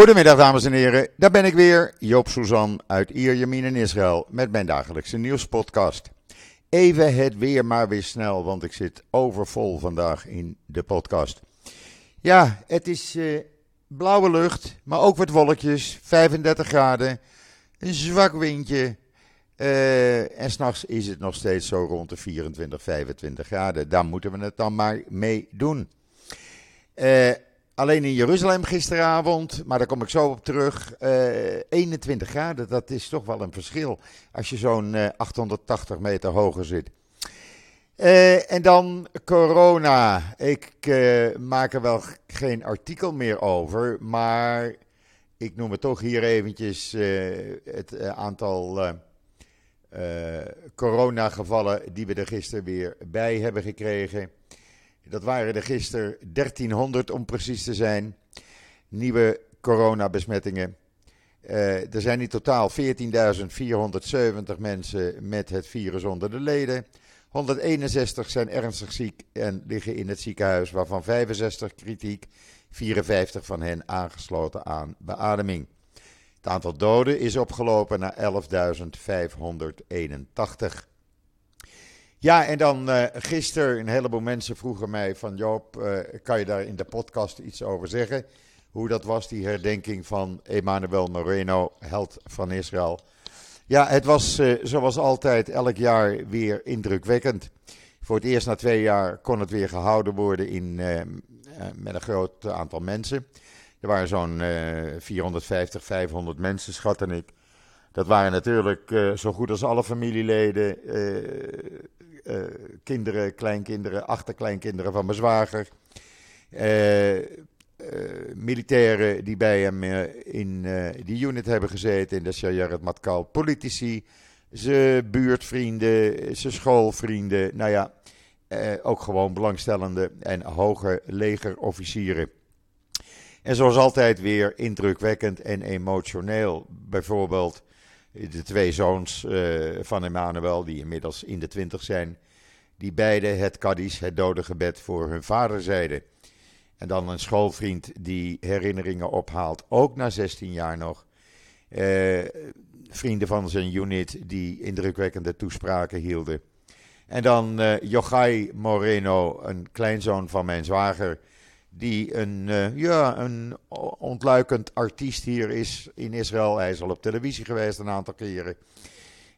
Goedemiddag dames en heren, daar ben ik weer, Joop Suzan uit Ierjemien in Israël met mijn dagelijkse nieuwspodcast. Even het weer maar weer snel, want ik zit overvol vandaag in de podcast. Ja, het is uh, blauwe lucht, maar ook wat wolkjes, 35 graden, een zwak windje. Uh, en s'nachts is het nog steeds zo rond de 24, 25 graden. Daar moeten we het dan maar mee doen. Uh, Alleen in Jeruzalem gisteravond, maar daar kom ik zo op terug. 21 eh, graden, dat is toch wel een verschil als je zo'n 880 eh, meter hoger zit. Uh, en dan corona. Ik maak er wel geen artikel meer over, maar ik noem het toch hier eventjes het aantal coronagevallen die we er gisteren weer bij hebben gekregen. Dat waren er gisteren 1300 om precies te zijn. Nieuwe coronabesmettingen. Uh, er zijn in totaal 14.470 mensen met het virus onder de leden. 161 zijn ernstig ziek en liggen in het ziekenhuis, waarvan 65 kritiek, 54 van hen aangesloten aan beademing. Het aantal doden is opgelopen naar 11.581. Ja, en dan uh, gisteren, een heleboel mensen vroegen mij van Joop, uh, kan je daar in de podcast iets over zeggen? Hoe dat was, die herdenking van Emmanuel Moreno, held van Israël. Ja, het was uh, zoals altijd elk jaar weer indrukwekkend. Voor het eerst na twee jaar kon het weer gehouden worden in, met een groot aantal mensen. Er waren zo'n 450, 500 mensen, schatte ik. Dat waren natuurlijk zo goed als alle familieleden, uh, kinderen, kleinkinderen, achterkleinkinderen van mijn zwager. Uh, militairen die bij hem in die unit hebben gezeten in de Shayarat Matkal. Politici, zijn buurtvrienden, zijn schoolvrienden. Nou ja, ook gewoon belangstellende en hoge legerofficieren. En zoals altijd weer indrukwekkend en emotioneel. Bijvoorbeeld de twee zoons uh, van Emmanuel, die inmiddels in de twintig zijn, die beide het Kaddish, het dode gebed, voor hun vader zeiden. En dan een schoolvriend die herinneringen ophaalt, ook na 16 jaar nog. Uh, vrienden van zijn unit die indrukwekkende toespraken hielden. En dan uh, Yochai Moreno, een kleinzoon van mijn zwager, die een, uh, ja, een ontluikend artiest hier is in Israël. Hij is al op televisie geweest een aantal keren.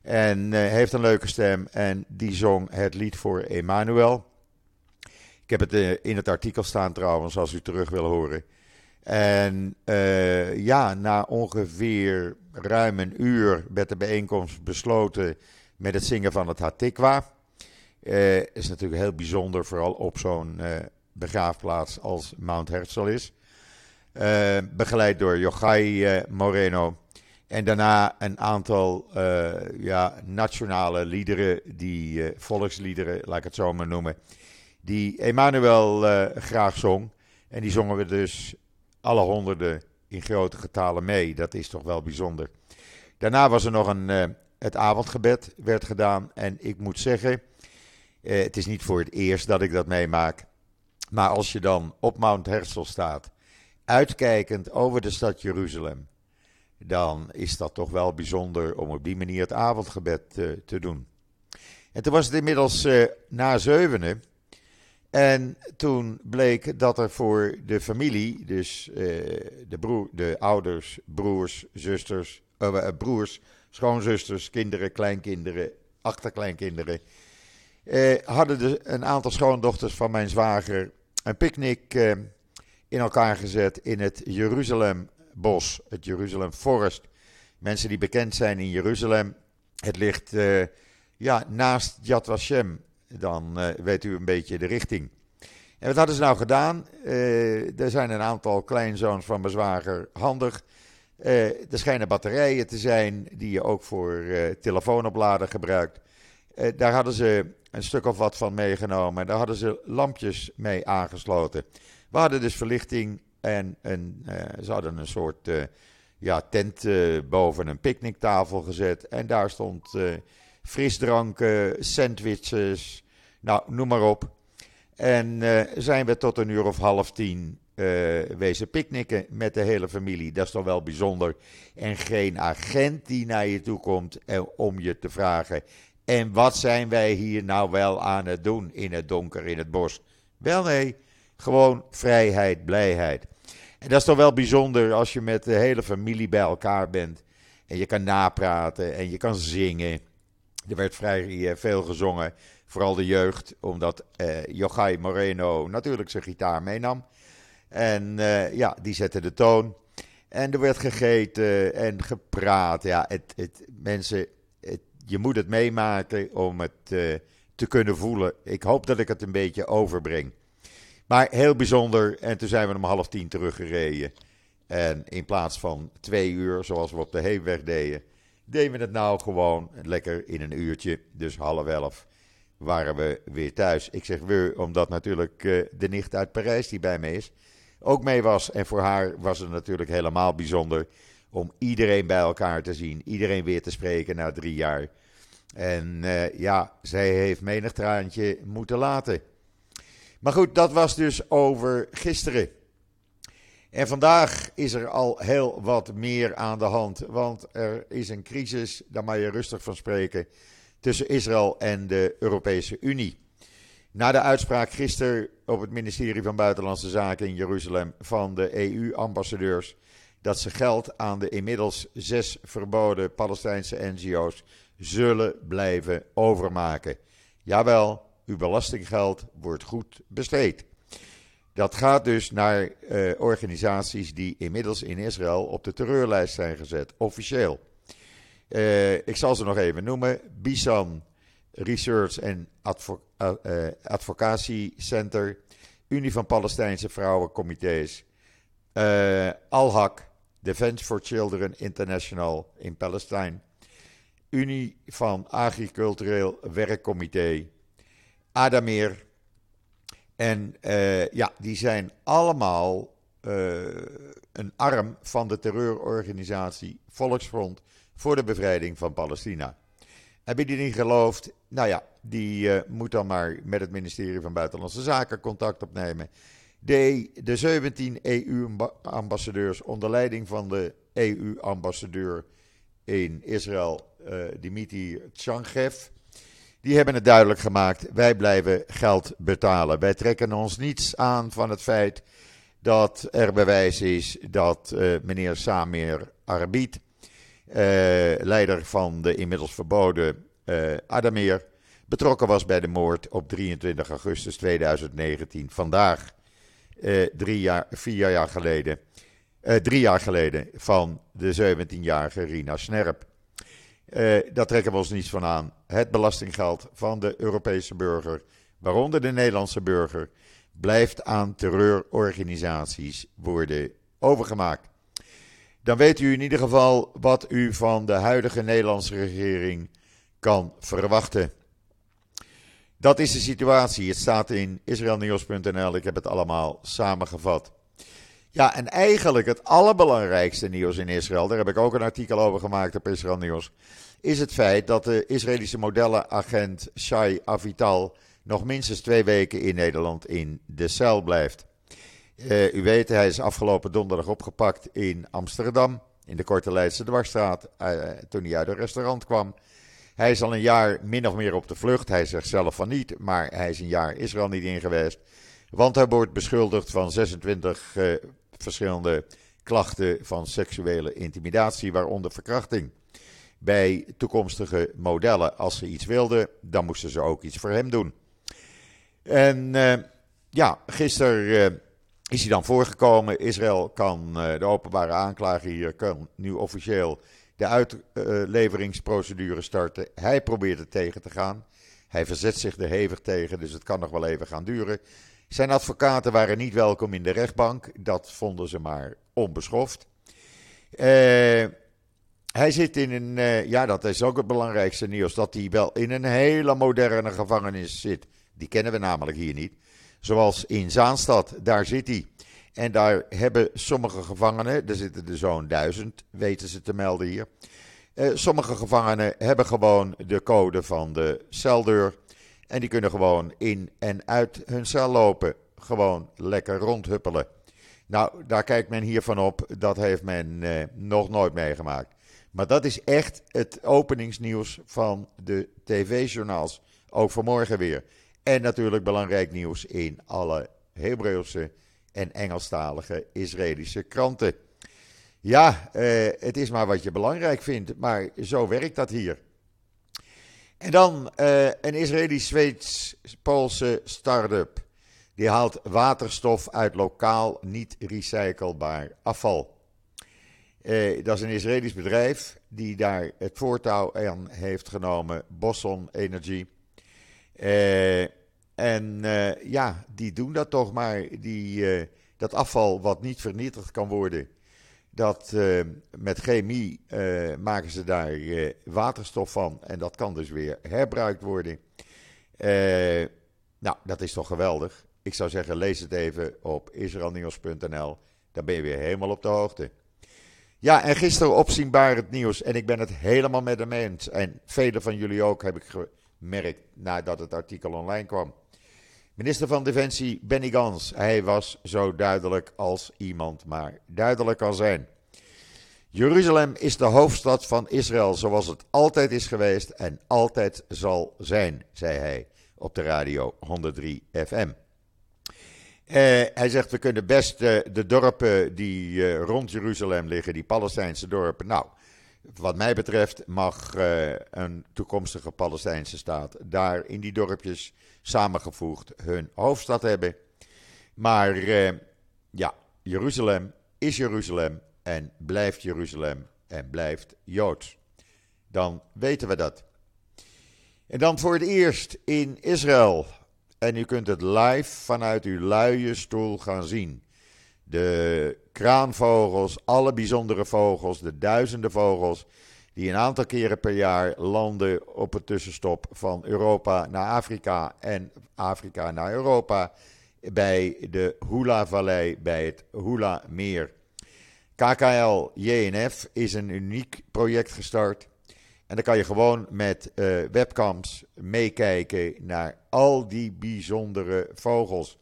En uh, heeft een leuke stem. En die zong het lied voor Emmanuel. Ik heb het uh, in het artikel staan trouwens, als u terug wil horen. En ja, na ongeveer ruim een uur werd de bijeenkomst besloten met het zingen van het Hatikwa. is natuurlijk heel bijzonder, vooral op zo'n begraafplaats als Mount Herzl is. Uh, begeleid door Yochai uh, Moreno. En daarna een aantal uh, ja, nationale liederen, die volksliederen, laat ik het zo maar noemen. Die Emmanuel graag zong. En die zongen we dus alle honderden in grote getalen mee. Dat is toch wel bijzonder. Daarna was er nog een, het avondgebed werd gedaan. En ik moet zeggen, het is niet voor het eerst dat ik dat meemaak. Maar als je dan op Mount Herzl staat, uitkijkend over de stad Jeruzalem, dan is dat toch wel bijzonder om op die manier het avondgebed uh, te doen. En toen was het inmiddels uh, na zevenen. En toen bleek dat er voor de familie, dus uh, de, broer, de ouders, broers, zusters, broers, schoonzusters, kinderen, kleinkinderen, achterkleinkinderen, hadden de, een aantal schoondochters van mijn zwager een picknick uh, in elkaar gezet in het Jeruzalembos, het Jeruzalem Forest. Mensen die bekend zijn in Jeruzalem, het ligt uh, ja, naast Yad Vashem. Dan uh, weet u een beetje de richting. En wat hadden ze nou gedaan? er zijn een aantal kleinzoons van mijn zwager handig. er schijnen batterijen te zijn die je ook voor telefoonopladen gebruikt. daar hadden ze een stuk of wat van meegenomen. Daar hadden ze lampjes mee aangesloten. We hadden dus verlichting en een, uh, ze hadden een soort uh, ja, tent uh, boven een picknicktafel gezet. En daar stond frisdranken, sandwiches, nou noem maar op. En zijn we tot een uur of half tien wezen picknicken met de hele familie. Dat is toch wel bijzonder. En geen agent die naar je toe komt om je te vragen: en wat zijn wij hier nou wel aan het doen in het donker, in het bos? Wel nee, gewoon vrijheid, blijheid. En dat is toch wel bijzonder als je met de hele familie bij elkaar bent. En je kan napraten en je kan zingen. Er werd vrij eh, veel gezongen, vooral de jeugd, omdat eh, Yochai Moreno natuurlijk zijn gitaar meenam. En uh, ja, die zette de toon. En er werd gegeten en gepraat. Ja, het, het, mensen, je moet het meemaken om het uh, te kunnen voelen. Ik hoop dat ik het een beetje overbreng. Maar heel bijzonder. En toen zijn we om half tien teruggereden. En in plaats van twee uur, zoals we op de heenweg deden, deden we het nou gewoon lekker in een uurtje. Dus half elf waren we weer thuis. Ik zeg we, omdat natuurlijk uh, de nicht uit Parijs die bij me is, ook mee was. En voor haar was het natuurlijk helemaal bijzonder om iedereen bij elkaar te zien. Iedereen weer te spreken na drie jaar. En uh, ja, zij heeft menig traantje moeten laten. Maar goed, dat was dus over gisteren. En vandaag is er al heel wat meer aan de hand. Want er is een crisis, daar mag je rustig van spreken, tussen Israël en de Europese Unie. Na de uitspraak gisteren op het ministerie van Buitenlandse Zaken in Jeruzalem van de EU-ambassadeurs dat ze geld aan de inmiddels zes verboden Palestijnse NGO's zullen blijven overmaken. Jawel, uw belastinggeld wordt goed besteed. Dat gaat dus naar uh, organisaties die inmiddels in Israël op de terreurlijst zijn gezet, officieel. Uh, ik zal ze nog even noemen: Bisan Research en Advo uh, Advocatiecenter, Unie van Palestijnse Vrouwencomité's, Al-Haq, Defense for Children International in Palestine, Unie van Agricultureel Werkcomité, Adameer. En uh, ja, die zijn allemaal uh, een arm van de terreurorganisatie Volksfront voor de bevrijding van Palestina. Heb je die niet geloofd? Nou ja, die uh, moet dan maar met het ministerie van Buitenlandse Zaken contact opnemen. De, de 17 EU-ambassadeurs onder leiding van de EU-ambassadeur in Israël, uh, Dimitri Tshangev, die hebben het duidelijk gemaakt: wij blijven geld betalen. Wij trekken ons niets aan van het feit dat er bewijs is dat uh, meneer Samir Arbit, uh, leider van de inmiddels verboden uh, betrokken was bij de moord op 23 augustus 2019. Vandaag, drie jaar, vier jaar geleden, drie jaar geleden, van de 17-jarige Rina Snerp. Uh, daar trekken we ons niets van aan. Het belastinggeld van de Europese burger, waaronder de Nederlandse burger, blijft aan terreurorganisaties worden overgemaakt. Dan weet u in ieder geval wat u van de huidige Nederlandse regering kan verwachten. Dat is de situatie. Het staat in israelnieuws.nl. Ik heb het allemaal samengevat. Ja, en eigenlijk het allerbelangrijkste nieuws in Israël, daar heb ik ook een artikel over gemaakt op Israël Nieuws, is het feit dat de Israëlische modellenagent Shai Avital nog minstens twee weken in Nederland in de cel blijft. Uh, u weet, hij is afgelopen donderdag opgepakt in Amsterdam, in de Korte Leidse Dwarsstraat, uh, toen hij uit een restaurant kwam. Hij is al een jaar min of meer op de vlucht. Hij zegt zelf van niet, maar hij is een jaar Israël niet in geweest. Want hij wordt beschuldigd van 26 uh, verschillende klachten van seksuele intimidatie, waaronder verkrachting. Bij toekomstige modellen, als ze iets wilden, dan moesten ze ook iets voor hem doen. En uh, ja, gisteren uh, is hij dan voorgekomen. Israël kan, uh, de openbare aanklager hier, kan nu officieel de uitleveringsprocedure starten. Hij probeert het tegen te gaan. Hij verzet zich er hevig tegen, dus het kan nog wel even gaan duren. Zijn advocaten waren niet welkom in de rechtbank. Dat vonden ze maar onbeschoft. Uh, hij zit in een, uh, ja, dat is ook het belangrijkste nieuws, dat hij wel in een hele moderne gevangenis zit. Die kennen we namelijk hier niet. Zoals in Zaanstad, daar zit hij. En daar hebben sommige gevangenen, er zitten er zo'n duizend, weten ze te melden hier. Uh, sommige gevangenen hebben gewoon de code van de celdeur. En die kunnen gewoon in en uit hun cel lopen. Gewoon lekker rondhuppelen. Nou, daar kijkt men hiervan op. Dat heeft men eh, nog nooit meegemaakt. Maar dat is echt het openingsnieuws van de tv-journaals. Ook vanmorgen weer. En natuurlijk belangrijk nieuws in alle Hebreeuwse en Engelstalige Israëlische kranten. Ja, eh, het is maar wat je belangrijk vindt, maar zo werkt dat hier. En dan uh, een Israëlisch-Zweeds-Poolse start-up. Die haalt waterstof uit lokaal niet recyclebaar afval. Uh, dat is een Israëlisch bedrijf die daar het voortouw aan heeft genomen, Bosson Energy. Uh, en ja, die doen dat toch maar. Die, dat afval wat niet vernietigd kan worden, dat uh, met chemie uh, maken ze daar uh, waterstof van en dat kan dus weer herbruikt worden. nou, dat is toch geweldig. Ik zou zeggen, lees het even op israelnieuws.nl. Dan ben je weer helemaal op de hoogte. Ja, en gisteren opzienbaar het nieuws. En ik ben het helemaal met hem eens. En velen van jullie ook, heb ik gemerkt nadat het artikel online kwam. Minister van Defensie Benny Gans, hij was zo duidelijk als iemand maar duidelijk kan zijn. Jeruzalem is de hoofdstad van Israël zoals het altijd is geweest en altijd zal zijn, zei hij op de radio 103 FM. Uh, hij zegt, we kunnen best uh, de dorpen die uh, rond Jeruzalem liggen, die Palestijnse dorpen. Nou, wat mij betreft mag uh, een toekomstige Palestijnse staat daar in die dorpjes samengevoegd hun hoofdstad hebben. Maar uh, ja, Jeruzalem is Jeruzalem en blijft Jeruzalem en blijft Joods. Dan weten we dat. En dan voor het eerst in Israël. En u kunt het live vanuit uw luie stoel gaan zien. De kraanvogels, alle bijzondere vogels, de duizenden vogels die een aantal keren per jaar landen op het tussenstop van Europa naar Afrika en Afrika naar Europa bij de Hula-vallei, bij het Hula-meer. KKL JNF is een uniek project gestart. En dan kan je gewoon met uh, webcams meekijken naar al die bijzondere vogels.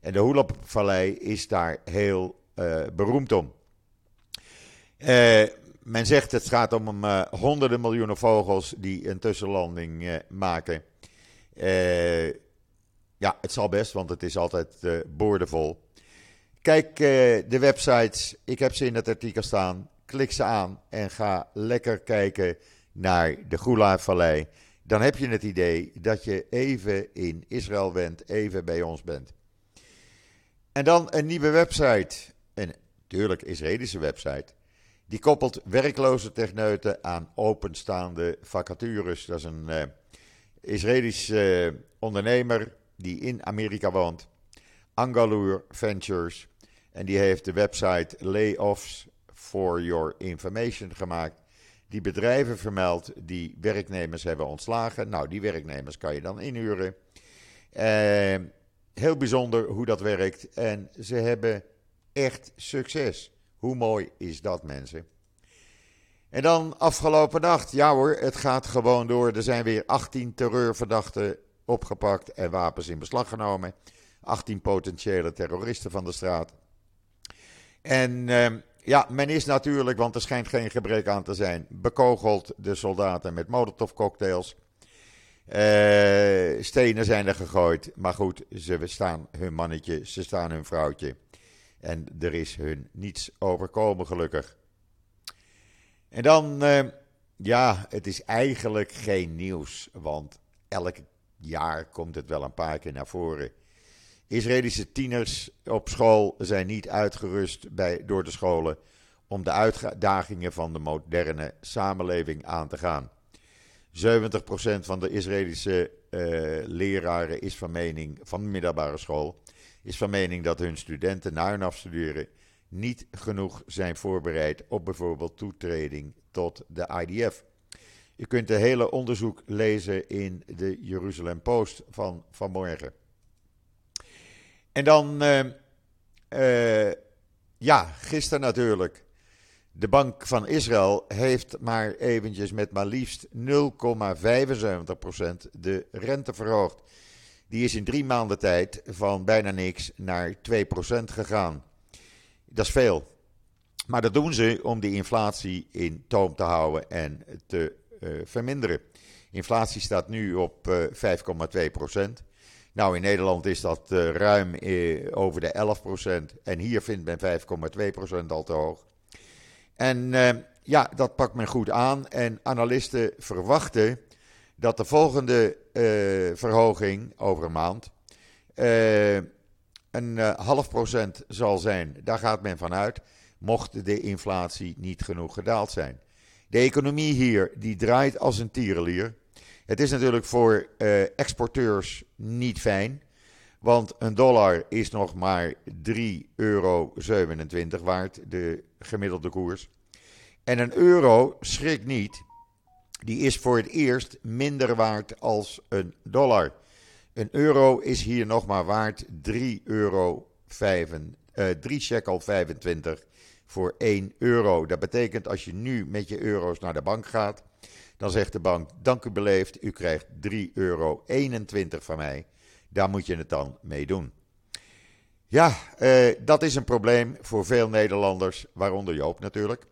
En de Hula-vallei is daar heel uh, beroemd om. Uh, men zegt het gaat om uh, honderden miljoenen vogels die een tussenlanding maken. ja, het zal best, want het is altijd boordevol. Kijk de websites, ik heb ze in het artikel staan. Klik ze aan en ga lekker kijken naar de Gula-vallei. Dan heb je het idee dat je even in Israël bent, even bij ons bent. En dan een nieuwe website. Een natuurlijk Israëlische website. Die koppelt werkloze techneuten aan openstaande vacatures. Dat is een uh, Israëlisch uh, ondernemer die in Amerika woont. Angaloor Ventures. En die heeft de website Layoffs for Your Information gemaakt. Die bedrijven vermeldt die werknemers hebben ontslagen. Nou, die werknemers kan je dan inhuren. Uh, heel bijzonder hoe dat werkt. En ze hebben echt succes. Hoe mooi is dat, mensen? En dan afgelopen nacht, ja hoor, het gaat gewoon door. Er zijn weer 18 terreurverdachten opgepakt en wapens in beslag genomen. 18 potentiële terroristen van de straat. En uh, ja, men is natuurlijk, want er schijnt geen gebrek aan te zijn, bekogeld de soldaten met molotovcocktails. Uh, stenen zijn er gegooid. Maar goed, ze staan hun mannetje, ze staan hun vrouwtje. En er is hun niets overkomen, gelukkig. En dan, uh, ja, het is eigenlijk geen nieuws. Want elk jaar komt het wel een paar keer naar voren. Israëlische tieners op school zijn niet uitgerust bij, door de scholen om de uitdagingen van de moderne samenleving aan te gaan. 70% van de Israëlische uh, leraren is van mening, van de middelbare school, is van mening dat hun studenten na hun afstuderen niet genoeg zijn voorbereid op bijvoorbeeld toetreding tot de IDF. Je kunt het hele onderzoek lezen in de Jeruzalem Post van vanmorgen. En dan, uh, uh, ja, gisteren natuurlijk. De Bank van Israël heeft maar eventjes met maar liefst 0,75% de rente verhoogd. Die is in drie maanden tijd van bijna niks naar 2% gegaan. dat is veel. Maar dat doen ze om die inflatie in toom te houden en te verminderen. Inflatie staat nu op 5,2 procent. Nou, in Nederland is dat ruim over de 11 procent. En hier vindt men 5,2 procent al te hoog. En ja, dat pakt men goed aan. En analisten verwachten dat de volgende uh, verhoging over een maand uh, een half procent zal zijn. Daar gaat men vanuit, mocht de inflatie niet genoeg gedaald zijn. De economie hier die draait als een tierenlier. Het is natuurlijk voor exporteurs niet fijn. Want een dollar is nog maar 3,27 euro waard, de gemiddelde koers. En een euro, schrik niet, die is voor het eerst minder waard als een dollar. Een euro is hier nog maar waard 3 euro 5, uh, 3 shekel 25 voor 1 euro. Dat betekent als je nu met je euro's naar de bank gaat, dan zegt de bank: Dank u beleefd, u krijgt 3 euro 21 van mij. Daar moet je het dan mee doen. Ja, uh, dat is een probleem voor veel Nederlanders, waaronder Joop natuurlijk.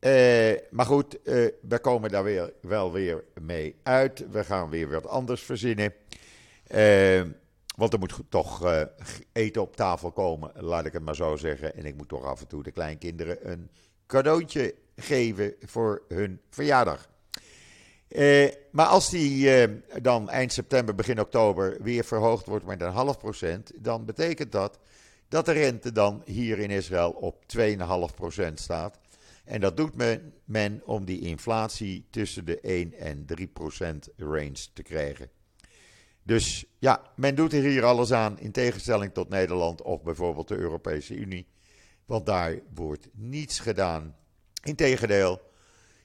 Uh, maar goed, uh, we komen daar weer, wel weer mee uit. We gaan weer wat anders verzinnen. Want er moet toch eten op tafel komen, laat ik het maar zo zeggen. En ik moet toch af en toe de kleinkinderen een cadeautje geven voor hun verjaardag. Maar als die dan eind september, begin oktober weer verhoogd wordt met een half procent, dan betekent dat dat de rente dan hier in Israël op 2,5 procent staat. En dat doet men, men om die inflatie tussen de 1 en 3 procent range te krijgen. Dus ja, men doet er hier alles aan in tegenstelling tot Nederland of bijvoorbeeld de Europese Unie. Want daar wordt niets gedaan. Integendeel,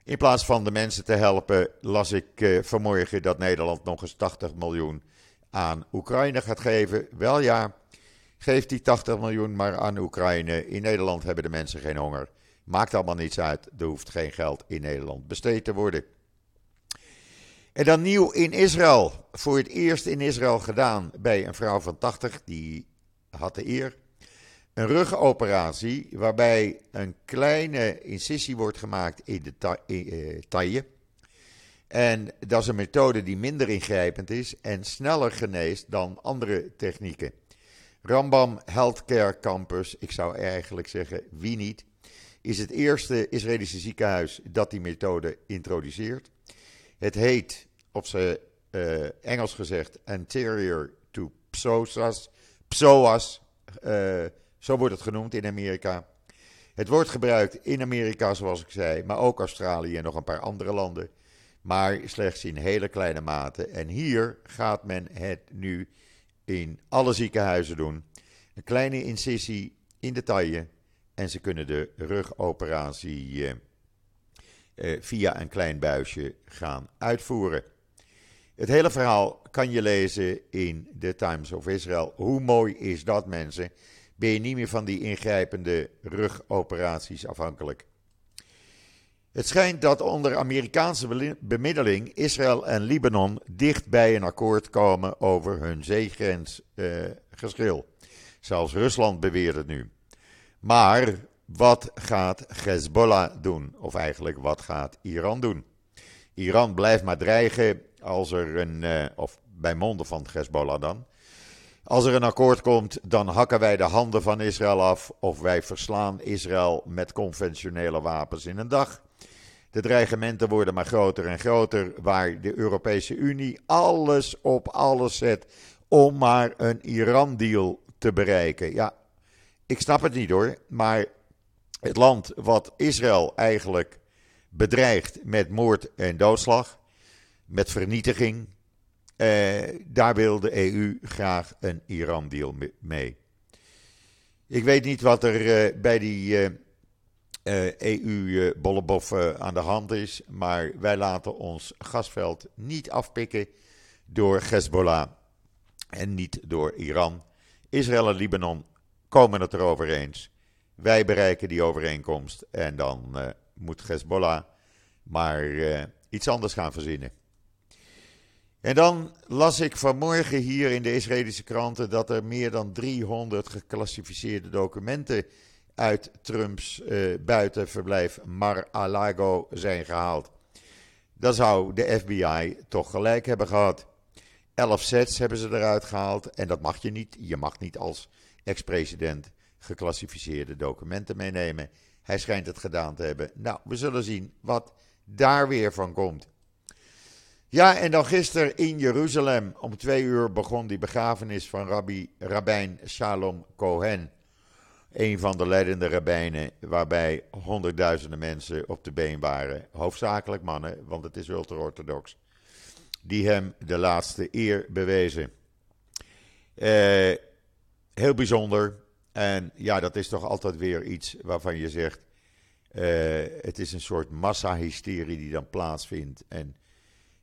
in plaats van de mensen te helpen, las ik uh, vanmorgen dat Nederland nog eens 80 miljoen aan Oekraïne gaat geven. Wel ja, geeft die 80 miljoen maar aan Oekraïne. In Nederland hebben de mensen geen honger. Maakt allemaal niets uit, er hoeft geen geld in Nederland besteed te worden. En dan nieuw in Israël. Voor het eerst in Israël gedaan bij een vrouw van 80, die had de eer. Een rugoperatie waarbij een kleine incisie wordt gemaakt in de uh, taille. En dat is een methode die minder ingrijpend is en sneller geneest dan andere technieken. Rambam Healthcare Campus, ik zou eigenlijk zeggen wie niet, is het eerste Israëlische ziekenhuis dat die methode introduceert. Het heet, op zijn uh, Engels gezegd, anterior to psoas, psoas, uh, zo wordt het genoemd in Amerika. Het wordt gebruikt in Amerika, zoals ik zei, maar ook Australië en nog een paar andere landen. Maar slechts in hele kleine mate. En hier gaat men het nu in alle ziekenhuizen doen. Een kleine incisie in de taille en ze kunnen de rugoperatie uh, uh, via een klein buisje gaan uitvoeren. Het hele verhaal kan je lezen in The Times of Israel. Hoe mooi is dat, mensen? Ben je niet meer van die ingrijpende rugoperaties afhankelijk? Het schijnt dat onder Amerikaanse bemiddeling Israël en Libanon dicht bij een akkoord komen over hun zeegrensgeschil. Uh, Zelfs Rusland beweert het nu. Maar wat gaat Hezbollah doen? Of eigenlijk, wat gaat Iran doen? Iran blijft maar dreigen als er een, uh, of bij monden van Hezbollah dan. Als er een akkoord komt, dan hakken wij de handen van Israël af of wij verslaan Israël met conventionele wapens in een dag. De dreigementen worden maar groter en groter, waar de Europese Unie alles op alles zet om maar een Iran-deal te bereiken. Ja, ik snap het niet hoor, maar het land wat Israël eigenlijk bedreigt met moord en doodslag, met vernietiging, eh, daar wil de EU graag een Iran-deal mee. Ik weet niet wat er eh, bij die eh, EU-bollebof eh, aan de hand is, maar wij laten ons gasveld niet afpikken door Hezbollah en niet door Iran. Israël en Libanon komen het erover eens. Wij bereiken die overeenkomst en dan moet Hezbollah maar iets anders gaan verzinnen. En dan las ik vanmorgen hier in de Israëlische kranten dat er meer dan 300 geclassificeerde documenten uit Trumps buitenverblijf Mar-a-Lago zijn gehaald. Dan zou de FBI toch gelijk hebben gehad. Elf sets hebben ze eruit gehaald en dat mag je niet. Je mag niet als ex-president geclassificeerde documenten meenemen. Hij schijnt het gedaan te hebben. Nou, we zullen zien wat daar weer van komt. Ja, en dan gisteren in Jeruzalem om twee uur begon die begrafenis van Rabbi Rabijn Shalom Cohen. Een van de leidende rabbijnen, waarbij honderdduizenden mensen op de been waren. Hoofdzakelijk mannen, want het is ultra-orthodox. Die hem de laatste eer bewezen. Eh, heel bijzonder. En ja, dat is toch altijd weer iets waarvan je zegt. Uh, het is een soort massahysterie die dan plaatsvindt. En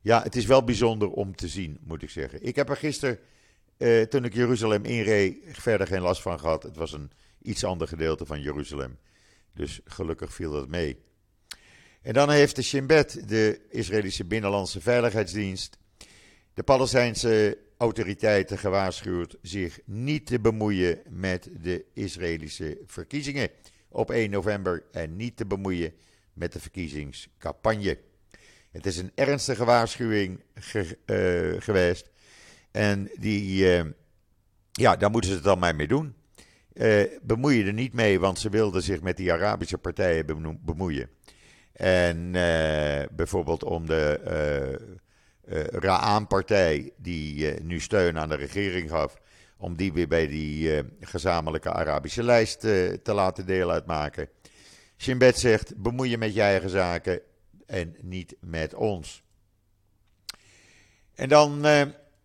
ja, het is wel bijzonder om te zien, moet ik zeggen. Ik heb er gisteren, uh, toen ik Jeruzalem inreed, verder geen last van gehad. Het was een iets ander gedeelte van Jeruzalem. Dus gelukkig viel dat mee. En dan heeft de Shin Bet, de Israëlische Binnenlandse Veiligheidsdienst, de Palestijnse autoriteiten gewaarschuwd zich niet te bemoeien met de Israëlische verkiezingen op 1 november en niet te bemoeien met de verkiezingscampagne. Het is een ernstige waarschuwing uh, geweest en die, uh, ja, daar moeten ze het dan maar mee doen. Uh, bemoei je er niet mee, want ze wilden zich met die Arabische partijen bemoeien. En bijvoorbeeld om de Ra'an-partij, die nu steun aan de regering gaf, om die weer bij die gezamenlijke Arabische lijst te laten deel uitmaken. Shin Bet zegt: bemoei je met je eigen zaken en niet met ons. En dan,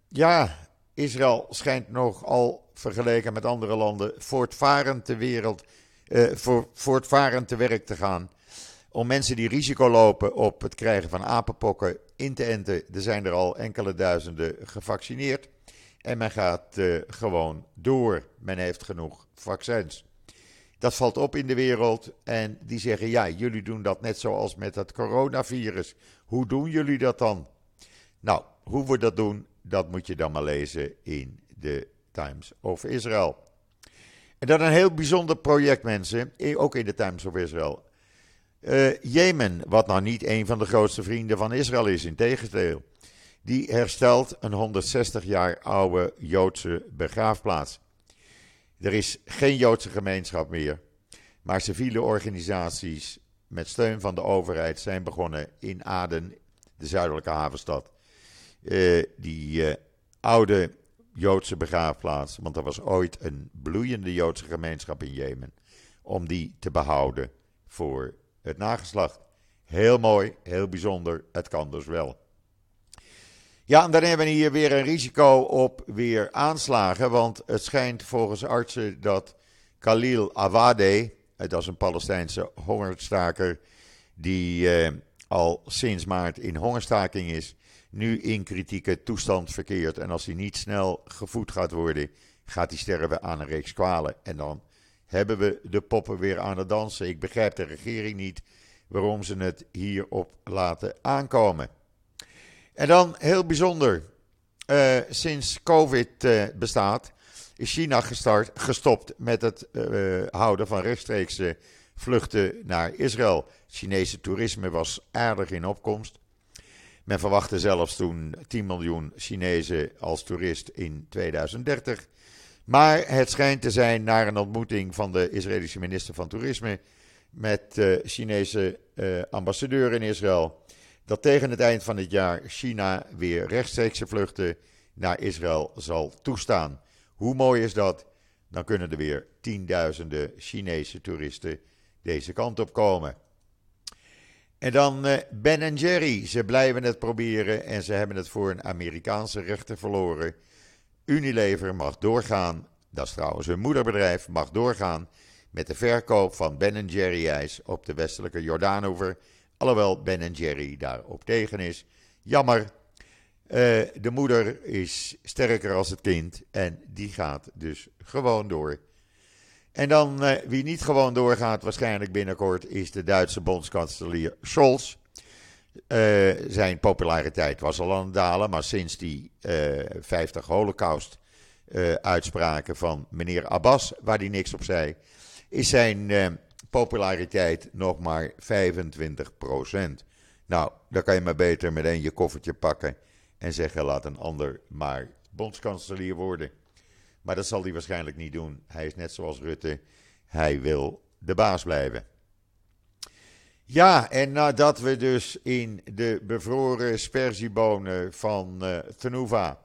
ja, Israël schijnt nogal vergeleken met andere landen voortvarend te wereld, voor, voortvarend te werk te gaan om mensen die risico lopen op het krijgen van apenpokken in te enten. Er zijn er al enkele duizenden gevaccineerd. En men gaat uh, gewoon door. Men heeft genoeg vaccins. Dat valt op in de wereld. En die zeggen: ja, jullie doen dat net zoals met het coronavirus. Hoe doen jullie dat dan? Nou, hoe we dat doen, dat moet je dan maar lezen in de Times of Israel. En dat een heel bijzonder project, mensen. Ook in de Times of Israel. Uh, Jemen, wat nou niet een van de grootste vrienden van Israël is, in tegendeel. Die herstelt een 160 jaar oude Joodse begraafplaats. Er is geen Joodse gemeenschap meer, maar civiele organisaties met steun van de overheid zijn begonnen in Aden, de zuidelijke havenstad. Uh, die uh, oude Joodse begraafplaats, want er was ooit een bloeiende Joodse gemeenschap in Jemen, om die te behouden voor het nageslacht. Heel mooi, heel bijzonder. Het kan dus wel. Ja, en dan hebben we hier weer een risico op weer aanslagen. Want het schijnt volgens artsen dat Khalil Awade, dat is een Palestijnse hongerstaker, die eh, al sinds maart in hongerstaking is, nu in kritieke toestand verkeert. En als hij niet snel gevoed gaat worden, gaat hij sterven aan een reeks kwalen. En dan hebben we de poppen weer aan het dansen. Ik begrijp de regering niet waarom ze het hierop laten aankomen. En dan heel bijzonder, uh, sinds COVID uh, bestaat, is China gestart, gestopt met het uh, houden van rechtstreekse vluchten naar Israël. Chinese toerisme was aardig in opkomst. Men verwachtte zelfs toen 10 miljoen Chinezen als toerist in 2030. Maar het schijnt te zijn naar een ontmoeting van de Israëlische minister van Toerisme met Chinese ambassadeur in Israël. Dat tegen het eind van het jaar China weer rechtstreekse vluchten naar Israël zal toestaan. Hoe mooi is dat? Dan kunnen er weer tienduizenden Chinese toeristen deze kant op komen. En dan uh, Ben Jerry. Ze blijven het proberen en ze hebben het voor een Amerikaanse rechter verloren. Unilever mag doorgaan, dat is trouwens hun moederbedrijf, mag doorgaan met de verkoop van Ben Jerry ijs op de westelijke Jordaanover. Alhoewel Ben Jerry daarop tegen is. Jammer. Uh, de moeder is sterker als het kind en die gaat dus gewoon door. En dan uh, wie niet gewoon doorgaat, waarschijnlijk binnenkort, is de Duitse bondskanselier Scholz. Uh, zijn populariteit was al aan het dalen, maar sinds die uh, 50 Holocaust-uitspraken van meneer Abbas, waar hij niks op zei, is zijn populariteit nog maar 25%. Nou, dan kan je maar beter meteen je koffertje pakken en zeggen: laat een ander maar bondskanselier worden. Maar dat zal hij waarschijnlijk niet doen. Hij is net zoals Rutte. Hij wil de baas blijven. Ja, en nadat we dus in de bevroren sperziebonen van uh, Tenuva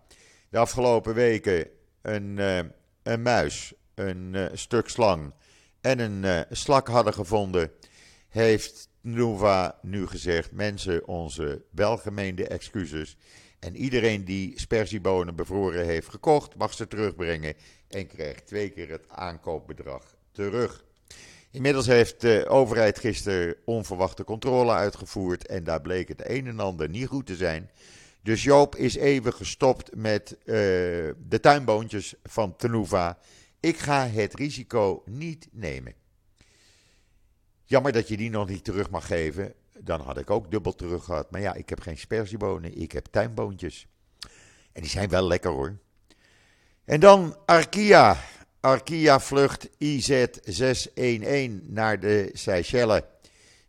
de afgelopen weken een, uh, een muis, een uh, stuk slang en een slak hadden gevonden, heeft Tenuva nu gezegd: mensen, onze welgemeende excuses. En iedereen die sperziebonen bevroren heeft gekocht, mag ze terugbrengen en krijgt twee keer het aankoopbedrag terug. Inmiddels heeft de overheid gisteren onverwachte controle uitgevoerd en daar bleek het een en ander niet goed te zijn. Dus Joop is even gestopt met uh, de tuinboontjes van Tenuva. Ik ga het risico niet nemen. Jammer dat je die nog niet terug mag geven. Dan had ik ook dubbel terug gehad. Maar ja, ik heb geen sperziebonen, ik heb tuinboontjes. En die zijn wel lekker hoor. En dan Arkia. Arkia vlucht IZ-611 naar de Seychelles.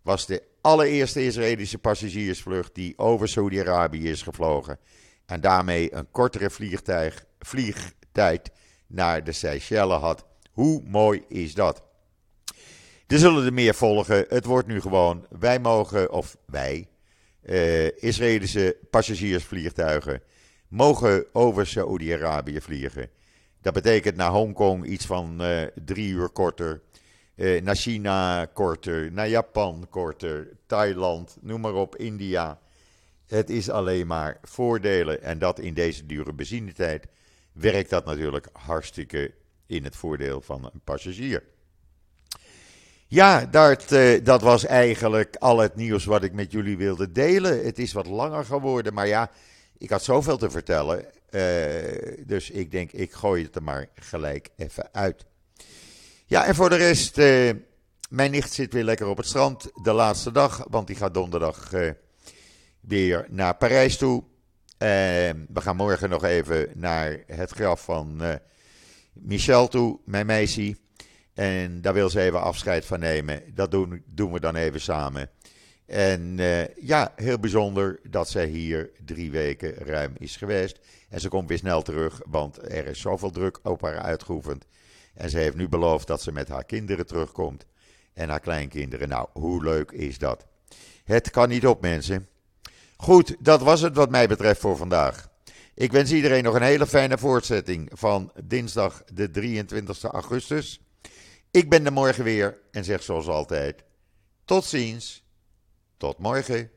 Was de allereerste Israëlische passagiersvlucht die over Saudi-Arabië is gevlogen. En daarmee een kortere vliegtuig, vliegtijd naar de Seychelles had. Hoe mooi is dat? Er zullen er meer volgen. Het wordt nu gewoon, wij mogen, of wij, uh, Israëlische passagiersvliegtuigen, mogen over Saoedi-Arabië vliegen. Dat betekent naar Hongkong iets van uh, drie uur korter. Uh, naar China korter, naar Japan korter, Thailand, noem maar op, India. Het is alleen maar voordelen. En dat in deze dure benzinetijd werkt dat natuurlijk hartstikke in het voordeel van een passagier. Ja, dat, uh, dat was eigenlijk al het nieuws wat ik met jullie wilde delen. Het is wat langer geworden, maar ja, ik had zoveel te vertellen. Uh, dus ik denk, ik gooi het er maar gelijk even uit. Ja, en voor de rest, uh, mijn nicht zit weer lekker op het strand de laatste dag, want die gaat donderdag weer naar Parijs toe. We gaan morgen nog even naar het graf van Michel toe, mijn meisje. En daar wil ze even afscheid van nemen. Dat doen, doen we dan even samen. En uh, ja, heel bijzonder dat zij hier drie weken ruim is geweest. En ze komt weer snel terug, want er is zoveel druk op haar uitgeoefend. En ze heeft nu beloofd dat ze met haar kinderen terugkomt. En haar kleinkinderen. Nou, hoe leuk is dat? Het kan niet op, mensen. Goed, dat was het wat mij betreft voor vandaag. Ik wens iedereen nog een hele fijne voortzetting van dinsdag de 23 augustus. Ik ben er morgen weer en zeg zoals altijd: tot ziens, tot morgen.